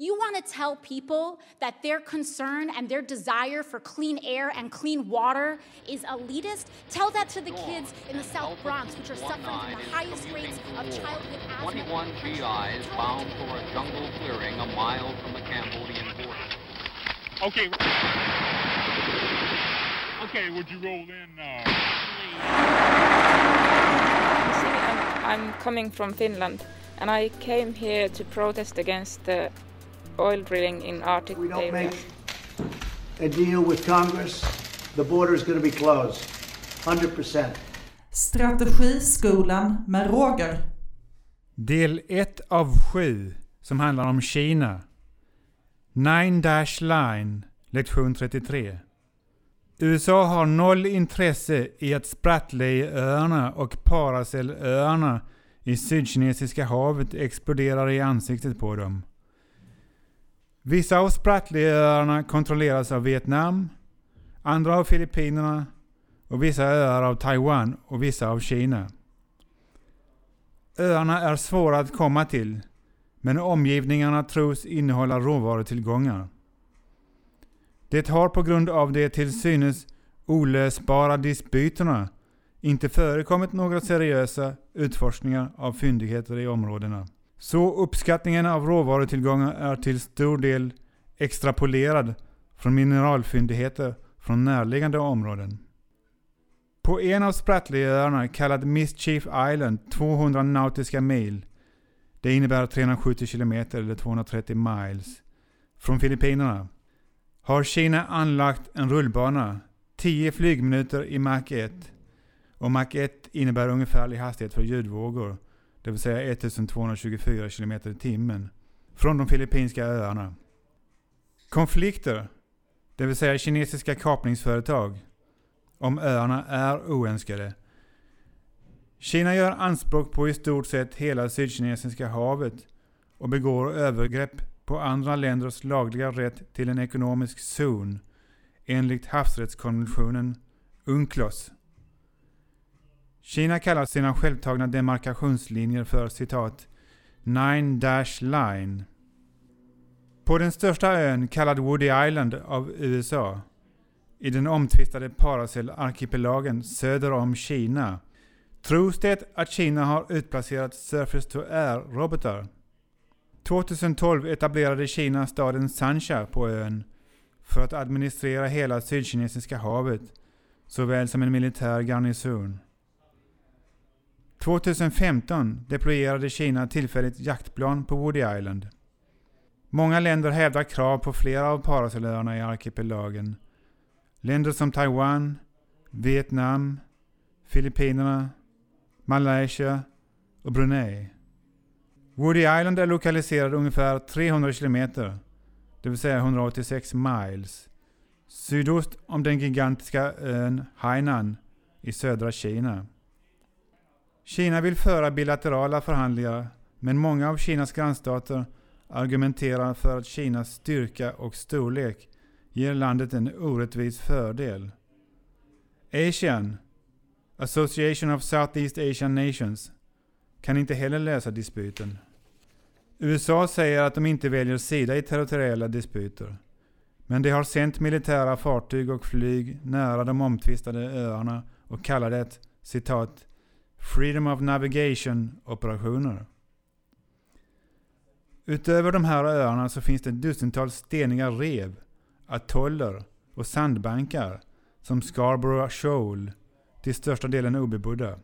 You want to tell people that their concern and their desire for clean air and clean water is elitist? Tell that to the kids in the South Bronx, which are suffering from the highest rates of childhood asthma. 21 GIs bound for a jungle clearing a mile from the Cambodian border. Okay. Okay, would you roll in? Uh, I'm, I'm coming from Finland and I came here to protest against the oil drilling in Arctic We don't area. make a deal with Congress, the border is going to be closed. 100%. Strategiskolan med Roger. Del 1 av 7 som handlar om Kina. Nine Dash Line, lektion 33. USA har noll intresse i att Spratlyöarna och Paracellöarna i Sydkinesiska havet exploderar i ansiktet på dem. Vissa av Spratlyöarna kontrolleras av Vietnam, andra av Filippinerna och vissa öar av Taiwan och vissa av Kina. Öarna är svåra att komma till, men omgivningarna tros innehålla råvarutillgångar. Det har på grund av de till synes olösbara dispyterna inte förekommit några seriösa utforskningar av fyndigheter i områdena. Så uppskattningen av råvarutillgångar är till stor del extrapolerad från mineralfyndigheter från närliggande områden. På en av Spratlyöarna kallad Mischief Island 200 nautiska mil, det innebär 370 km eller 230 miles, från Filippinerna har Kina anlagt en rullbana 10 flygminuter i Mach 1 och Mach 1 innebär ungefärlig hastighet för ljudvågor, det vill säga 1224 km i timmen, från de filippinska öarna. Konflikter, det vill säga kinesiska kapningsföretag, om öarna är oönskade. Kina gör anspråk på i stort sett hela Sydkinesiska havet och begår övergrepp på andra länders lagliga rätt till en ekonomisk zon enligt havsrättskonventionen UNCLOS. Kina kallar sina självtagna demarkationslinjer för citat Nine Dash Line. På den största ön kallad Woody Island av USA i den omtvistade Paracel-arkipelagen söder om Kina tros det att Kina har utplacerat Surface to Air-robotar. 2012 etablerade Kina staden Sansha på ön för att administrera hela Sydkinesiska havet såväl som en militär garnison. 2015 deployerade Kina tillfälligt jaktplan på Woody Island. Många länder hävdar krav på flera av Paracelöarna i arkipelagen. Länder som Taiwan, Vietnam, Filippinerna, Malaysia och Brunei. Woody Island är lokaliserad ungefär 300 kilometer, det vill säga 186 miles, sydost om den gigantiska ön Hainan i södra Kina. Kina vill föra bilaterala förhandlingar, men många av Kinas grannstater argumenterar för att Kinas styrka och storlek ger landet en orättvis fördel. Asian, Association of Southeast Asian Nations, kan inte heller lösa dispyten. USA säger att de inte väljer sida i territoriella disputer. Men de har sänt militära fartyg och flyg nära de omtvistade öarna och kallar det citat Freedom of Navigation operationer. Utöver de här öarna så finns det dussintals steniga rev, atoller och sandbankar som Scarborough Shoal, till största delen obebodda.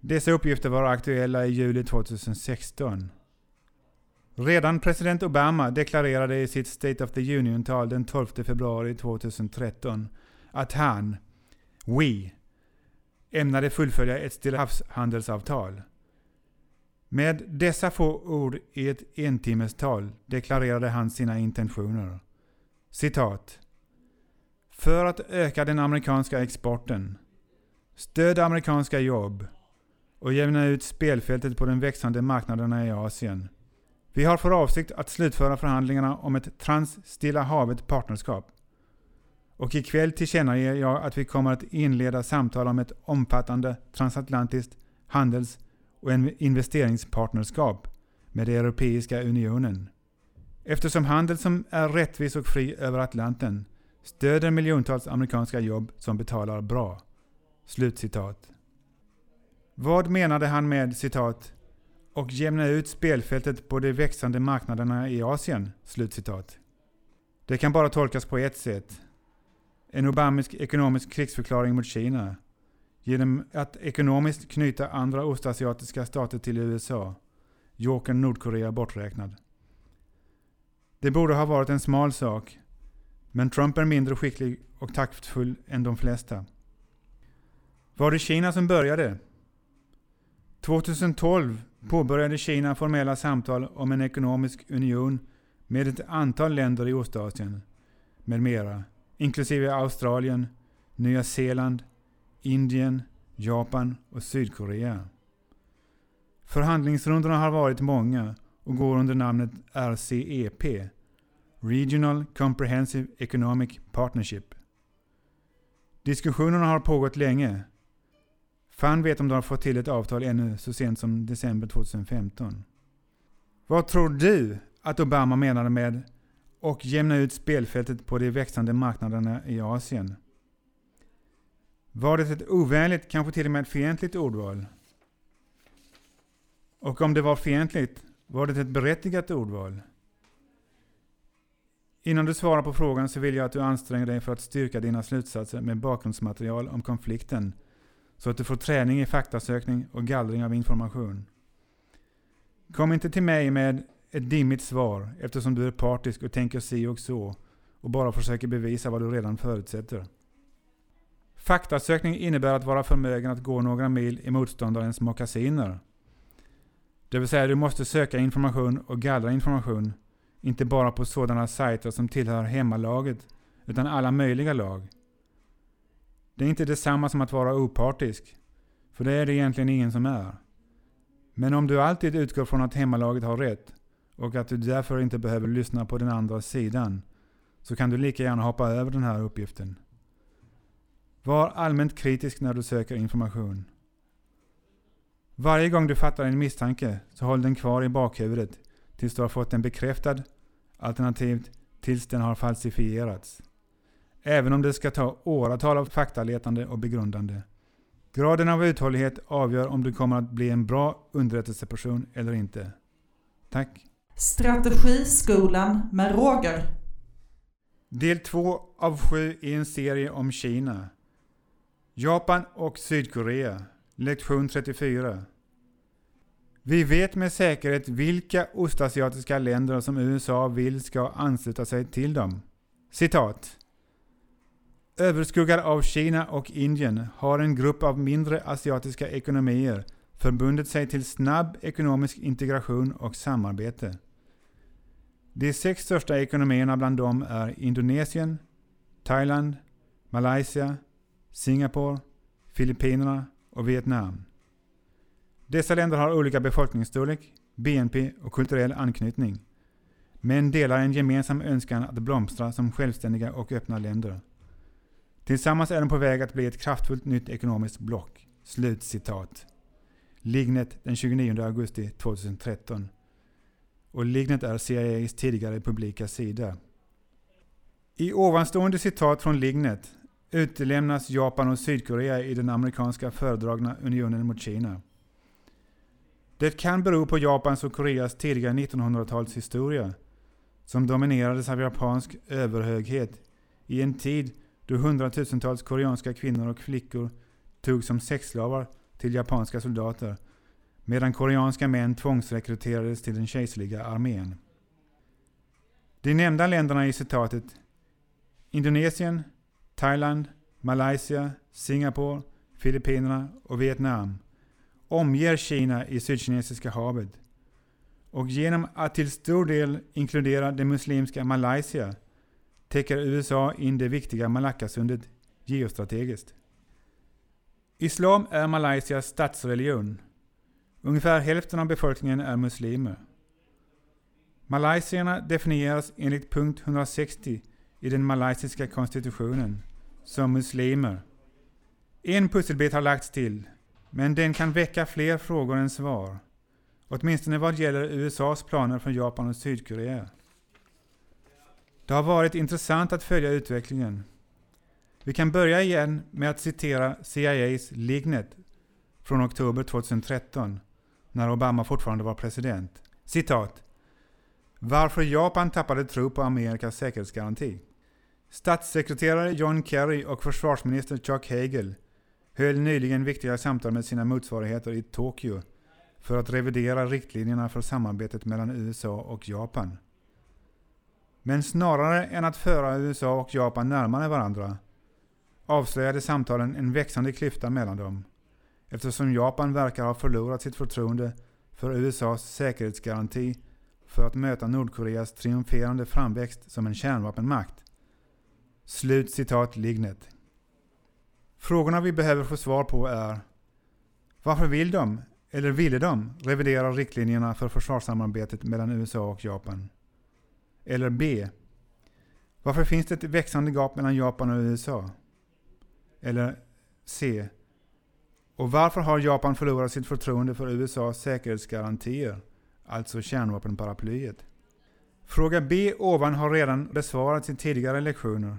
Dessa uppgifter var aktuella i juli 2016. Redan president Obama deklarerade i sitt State of the Union-tal den 12 februari 2013 att han, we, ämnade fullfölja ett stillahavshandelsavtal. Med dessa få ord i ett entimmestal deklarerade han sina intentioner. Citat. För att öka den amerikanska exporten, stödja amerikanska jobb och jämna ut spelfältet på de växande marknaderna i Asien. Vi har för avsikt att slutföra förhandlingarna om ett trans-Stilla havet-partnerskap. Och ikväll tillkännager jag att vi kommer att inleda samtal om ett omfattande transatlantiskt handels och investeringspartnerskap med Europeiska unionen. Eftersom handel som är rättvis och fri över Atlanten stöder miljontals amerikanska jobb som betalar bra. Slutcitat. Vad menade han med citat och jämna ut spelfältet på de växande marknaderna i Asien? Slutcitat. Det kan bara tolkas på ett sätt. En obamisk ekonomisk krigsförklaring mot Kina genom att ekonomiskt knyta andra ostasiatiska stater till USA, jokern Nordkorea borträknad. Det borde ha varit en smal sak, men Trump är mindre skicklig och taktfull än de flesta. Var det Kina som började? 2012 påbörjade Kina formella samtal om en ekonomisk union med ett antal länder i Ostasien med mera, inklusive Australien, Nya Zeeland, Indien, Japan och Sydkorea. Förhandlingsrundorna har varit många och går under namnet RCEP, Regional Comprehensive Economic Partnership. Diskussionerna har pågått länge. Fan vet om de har fått till ett avtal ännu så sent som december 2015. Vad tror du att Obama menade med och jämna ut spelfältet på de växande marknaderna i Asien? Var det ett ovänligt, kanske till och med ett fientligt ordval? Och om det var fientligt, var det ett berättigat ordval? Innan du svarar på frågan så vill jag att du anstränger dig för att styrka dina slutsatser med bakgrundsmaterial om konflikten, så att du får träning i faktasökning och gallring av information. Kom inte till mig med ett dimmigt svar eftersom du är partisk och tänker si och så och bara försöker bevisa vad du redan förutsätter. Faktasökning innebär att vara förmögen att gå några mil i motståndarens mockasiner. Det vill säga du måste söka information och gallra information, inte bara på sådana sajter som tillhör hemmalaget, utan alla möjliga lag. Det är inte detsamma som att vara opartisk, för det är det egentligen ingen som är. Men om du alltid utgår från att hemmalaget har rätt och att du därför inte behöver lyssna på den andra sidan, så kan du lika gärna hoppa över den här uppgiften. Var allmänt kritisk när du söker information. Varje gång du fattar en misstanke så håll den kvar i bakhuvudet tills du har fått den bekräftad, alternativt tills den har falsifierats. Även om det ska ta åratal av faktaletande och begrundande. Graden av uthållighet avgör om du kommer att bli en bra underrättelseperson eller inte. Tack! Strategiskolan med Roger. Del 2 av 7 i en serie om Kina. Japan och Sydkorea. Lektion 34. Vi vet med säkerhet vilka ostasiatiska länder som USA vill ska ansluta sig till dem. Citat. Överskuggad av Kina och Indien har en grupp av mindre asiatiska ekonomier förbundit sig till snabb ekonomisk integration och samarbete. De sex största ekonomierna bland dem är Indonesien, Thailand, Malaysia, Singapore, Filippinerna och Vietnam. Dessa länder har olika befolkningsstorlek, BNP och kulturell anknytning, men delar en gemensam önskan att blomstra som självständiga och öppna länder. Tillsammans är de på väg att bli ett kraftfullt nytt ekonomiskt block. Slutcitat. Lignet den 29 augusti 2013. Och Lignet är CIAs tidigare publika sida. I ovanstående citat från Lignet utelämnas Japan och Sydkorea i den amerikanska föredragna unionen mot Kina. Det kan bero på Japans och Koreas tidiga 1900-talshistoria, som dominerades av japansk överhöghet i en tid då hundratusentals koreanska kvinnor och flickor togs som sexslavar till japanska soldater, medan koreanska män tvångsrekryterades till den kejserliga armén. De nämnda länderna i citatet Indonesien, Thailand, Malaysia, Singapore, Filippinerna och Vietnam omger Kina i Sydkinesiska havet. Och genom att till stor del inkludera det muslimska Malaysia täcker USA in det viktiga Malackasundet geostrategiskt. Islam är Malaysias statsreligion. Ungefär hälften av befolkningen är muslimer. Malaysierna definieras enligt punkt 160 i den malaysiska konstitutionen som muslimer. En pusselbit har lagts till, men den kan väcka fler frågor än svar. Åtminstone vad gäller USAs planer från Japan och Sydkorea. Det har varit intressant att följa utvecklingen. Vi kan börja igen med att citera CIAs Lignet från oktober 2013, när Obama fortfarande var president. Citat. Varför Japan tappade tro på Amerikas säkerhetsgaranti. Statssekreterare John Kerry och försvarsminister Chuck Hagel höll nyligen viktiga samtal med sina motsvarigheter i Tokyo för att revidera riktlinjerna för samarbetet mellan USA och Japan. Men snarare än att föra USA och Japan närmare varandra avslöjade samtalen en växande klyfta mellan dem eftersom Japan verkar ha förlorat sitt förtroende för USAs säkerhetsgaranti för att möta Nordkoreas triumferande framväxt som en kärnvapenmakt. Slut citat Lignet. Frågorna vi behöver få svar på är Varför vill de, eller ville de, revidera riktlinjerna för försvarssamarbetet mellan USA och Japan? Eller B. Varför finns det ett växande gap mellan Japan och USA? Eller C. Och varför har Japan förlorat sitt förtroende för USAs säkerhetsgarantier, alltså kärnvapenparaplyet? Fråga B ovan har redan besvarats i tidigare lektioner.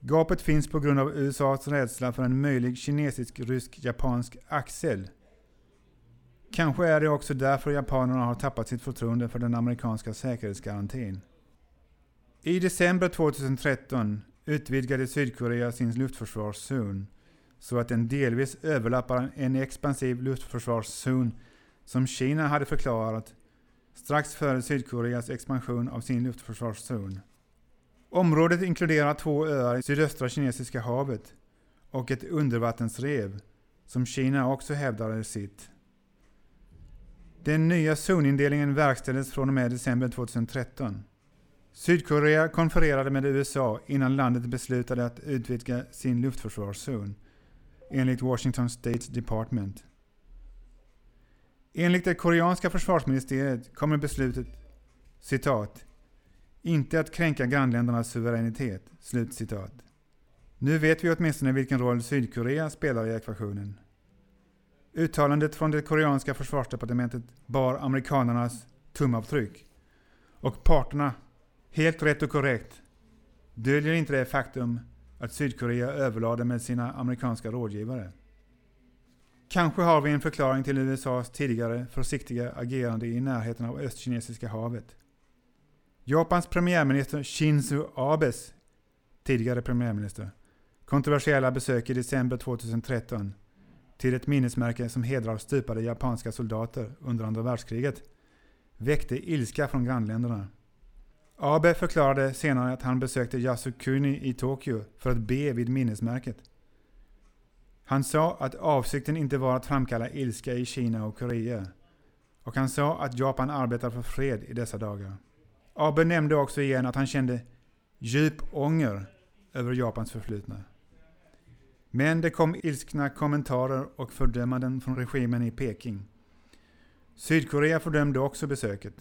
Gapet finns på grund av USAs rädsla för en möjlig kinesisk-rysk-japansk axel. Kanske är det också därför japanerna har tappat sitt förtroende för den amerikanska säkerhetsgarantin. I december 2013 utvidgade Sydkorea sin luftförsvarszon så att den delvis överlappar en expansiv luftförsvarszon som Kina hade förklarat strax före Sydkoreas expansion av sin luftförsvarszon. Området inkluderar två öar i sydöstra kinesiska havet och ett undervattensrev som Kina också hävdar är sitt. Den nya zonindelningen verkställdes från och med december 2013. Sydkorea konfererade med USA innan landet beslutade att utvidga sin luftförsvarszon, enligt Washington State Department. Enligt det koreanska försvarsministeriet kommer beslutet citat inte att kränka grannländernas suveränitet. Slut citat. Nu vet vi åtminstone vilken roll Sydkorea spelar i ekvationen. Uttalandet från det koreanska försvarsdepartementet bar amerikanernas tumavtryck. Och parterna, helt rätt och korrekt, döljer inte det faktum att Sydkorea överlade med sina amerikanska rådgivare. Kanske har vi en förklaring till USAs tidigare försiktiga agerande i närheten av Östkinesiska havet. Japans premiärminister Shinzo Abes, tidigare premiärminister, kontroversiella besök i december 2013 till ett minnesmärke som hedrar stupade japanska soldater under andra världskriget väckte ilska från grannländerna. Abe förklarade senare att han besökte Yasukuni i Tokyo för att be vid minnesmärket. Han sa att avsikten inte var att framkalla ilska i Kina och Korea. Och han sa att Japan arbetar för fred i dessa dagar. Abe nämnde också igen att han kände djup ånger över Japans förflutna. Men det kom ilskna kommentarer och fördömanden från regimen i Peking. Sydkorea fördömde också besöket.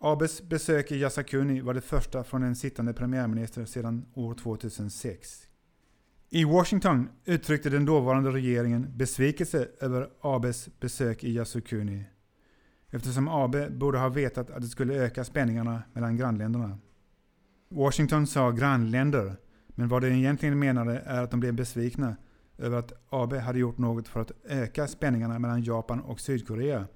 Abes besök i Yasakuni var det första från en sittande premiärminister sedan år 2006. I Washington uttryckte den dåvarande regeringen besvikelse över Abes besök i Yasukuni eftersom Abe borde ha vetat att det skulle öka spänningarna mellan grannländerna. Washington sa grannländer, men vad de egentligen menade är att de blev besvikna över att Abe hade gjort något för att öka spänningarna mellan Japan och Sydkorea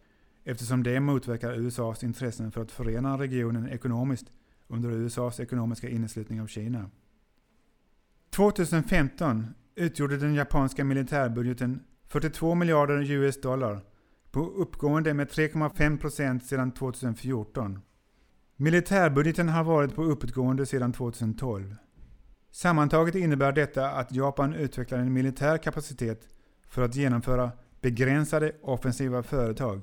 eftersom det motverkar USAs intressen för att förena regionen ekonomiskt under USAs ekonomiska inneslutning av Kina. 2015 utgjorde den japanska militärbudgeten 42 miljarder US dollar på uppgående med 3,5 procent sedan 2014. Militärbudgeten har varit på uppåtgående sedan 2012. Sammantaget innebär detta att Japan utvecklar en militär kapacitet för att genomföra begränsade offensiva företag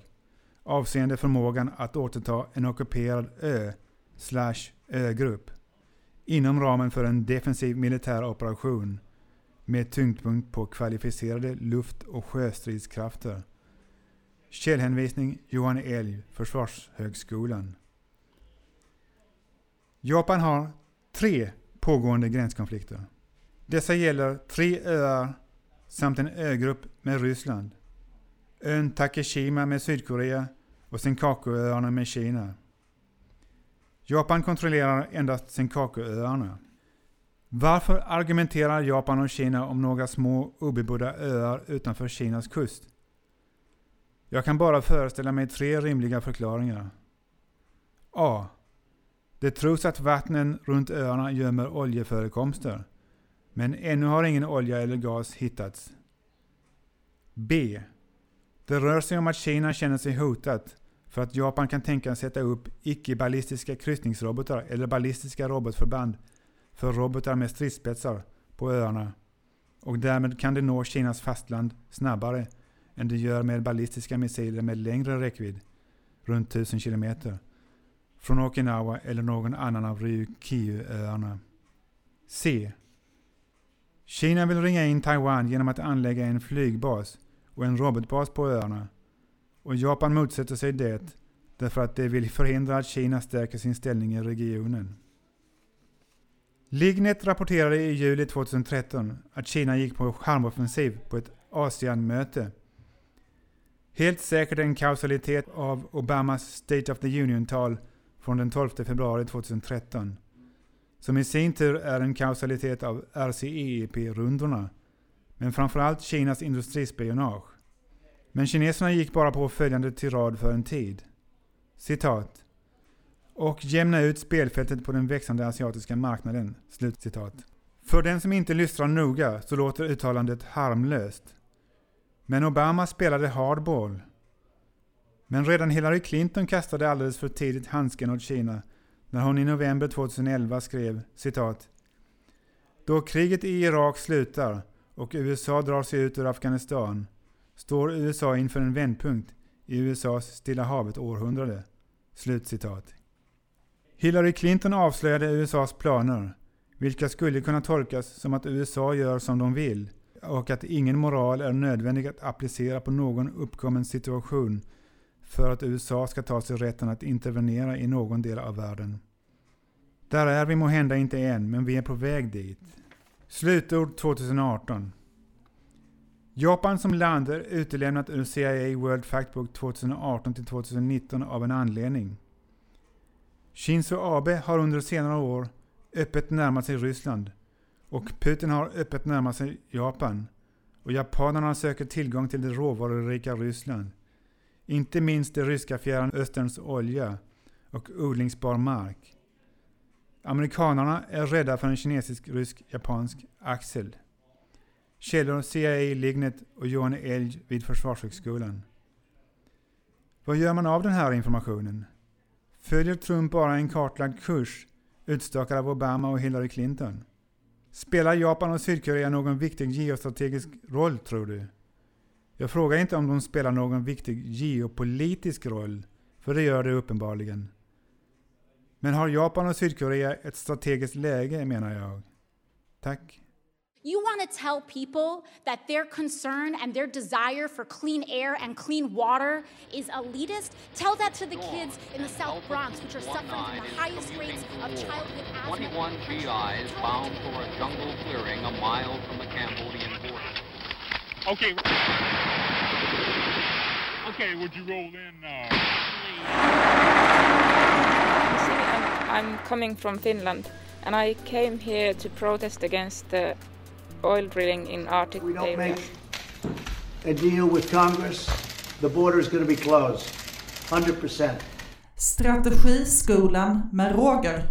avseende förmågan att återta en ockuperad ö slash ögrupp inom ramen för en defensiv militär operation med tyngdpunkt på kvalificerade luft och sjöstridskrafter Källhänvisning Johan Elg, Försvarshögskolan. Japan har tre pågående gränskonflikter. Dessa gäller tre öar samt en ögrupp med Ryssland. Ön Takeshima med Sydkorea och Senkakuöarna med Kina. Japan kontrollerar endast Senkakuöarna. Varför argumenterar Japan och Kina om några små obebodda öar utanför Kinas kust? Jag kan bara föreställa mig tre rimliga förklaringar. A. Det tros att vattnen runt öarna gömmer oljeförekomster. Men ännu har ingen olja eller gas hittats. B. Det rör sig om att Kina känner sig hotat för att Japan kan tänka sätta upp icke-ballistiska kryssningsrobotar eller ballistiska robotförband för robotar med stridsspetsar på öarna och därmed kan det nå Kinas fastland snabbare än det gör med ballistiska missiler med längre räckvidd, runt 1000 kilometer, från Okinawa eller någon annan av Ryukyu-öarna. C. Kina vill ringa in Taiwan genom att anlägga en flygbas och en robotbas på öarna. Och Japan motsätter sig det därför att de vill förhindra att Kina stärker sin ställning i regionen. Lignet rapporterade i juli 2013 att Kina gick på charmoffensiv på ett ASEAN-möte. Helt säkert en kausalitet av Obamas State of the Union-tal från den 12 februari 2013 som i sin tur är en kausalitet av RCEP-rundorna, men framförallt Kinas industrispionage. Men kineserna gick bara på följande tirad för en tid. Citat. Och jämna ut spelfältet på den växande asiatiska marknaden. Slutcitat. För den som inte lyssnar noga så låter uttalandet harmlöst. Men Obama spelade hardball. Men redan Hillary Clinton kastade alldeles för tidigt handsken åt Kina när hon i november 2011 skrev citat Då kriget i Irak slutar och USA drar sig ut ur Afghanistan står USA inför en vändpunkt i USAs Stilla havet-århundrade. Slutcitat. Hillary Clinton avslöjade USAs planer, vilka skulle kunna tolkas som att USA gör som de vill och att ingen moral är nödvändig att applicera på någon uppkommen situation för att USA ska ta sig rätten att intervenera i någon del av världen. Där är vi må hända inte än, men vi är på väg dit. Slutord 2018. Japan som land är utelämnat ur CIA World Factbook 2018-2019 av en anledning. Shinzo Abe har under senare år öppet närmat sig Ryssland och Putin har öppet närmat sig Japan och japanerna söker tillgång till det råvarurika Ryssland. Inte minst det ryska Fjärran Österns olja och odlingsbar mark. Amerikanerna är rädda för en kinesisk-rysk-japansk axel. Källor CIA Lignet och Johan Elg vid Försvarshögskolan. Vad gör man av den här informationen? Följer Trump bara en kartlagd kurs utstakad av Obama och Hillary Clinton? Spelar Japan och Sydkorea någon viktig geostrategisk roll, tror du? Jag frågar inte om de spelar någon viktig geopolitisk roll, för det gör de uppenbarligen. Men har Japan och Sydkorea ett strategiskt läge, menar jag? Tack. You want to tell people that their concern and their desire for clean air and clean water is elitist? Tell that to the kids in the South Bronx, which are suffering from the highest rates of childhood asthma. 21 GIs bound for a jungle clearing a mile from the Cambodian border. Okay. Okay, would you roll in, uh, I'm, I'm coming from Finland and I came here to protest against the oil drilling in Arctic We don't area. make a deal with Congress, the border is going to be closed. 100%. Strategiskolan med Roger.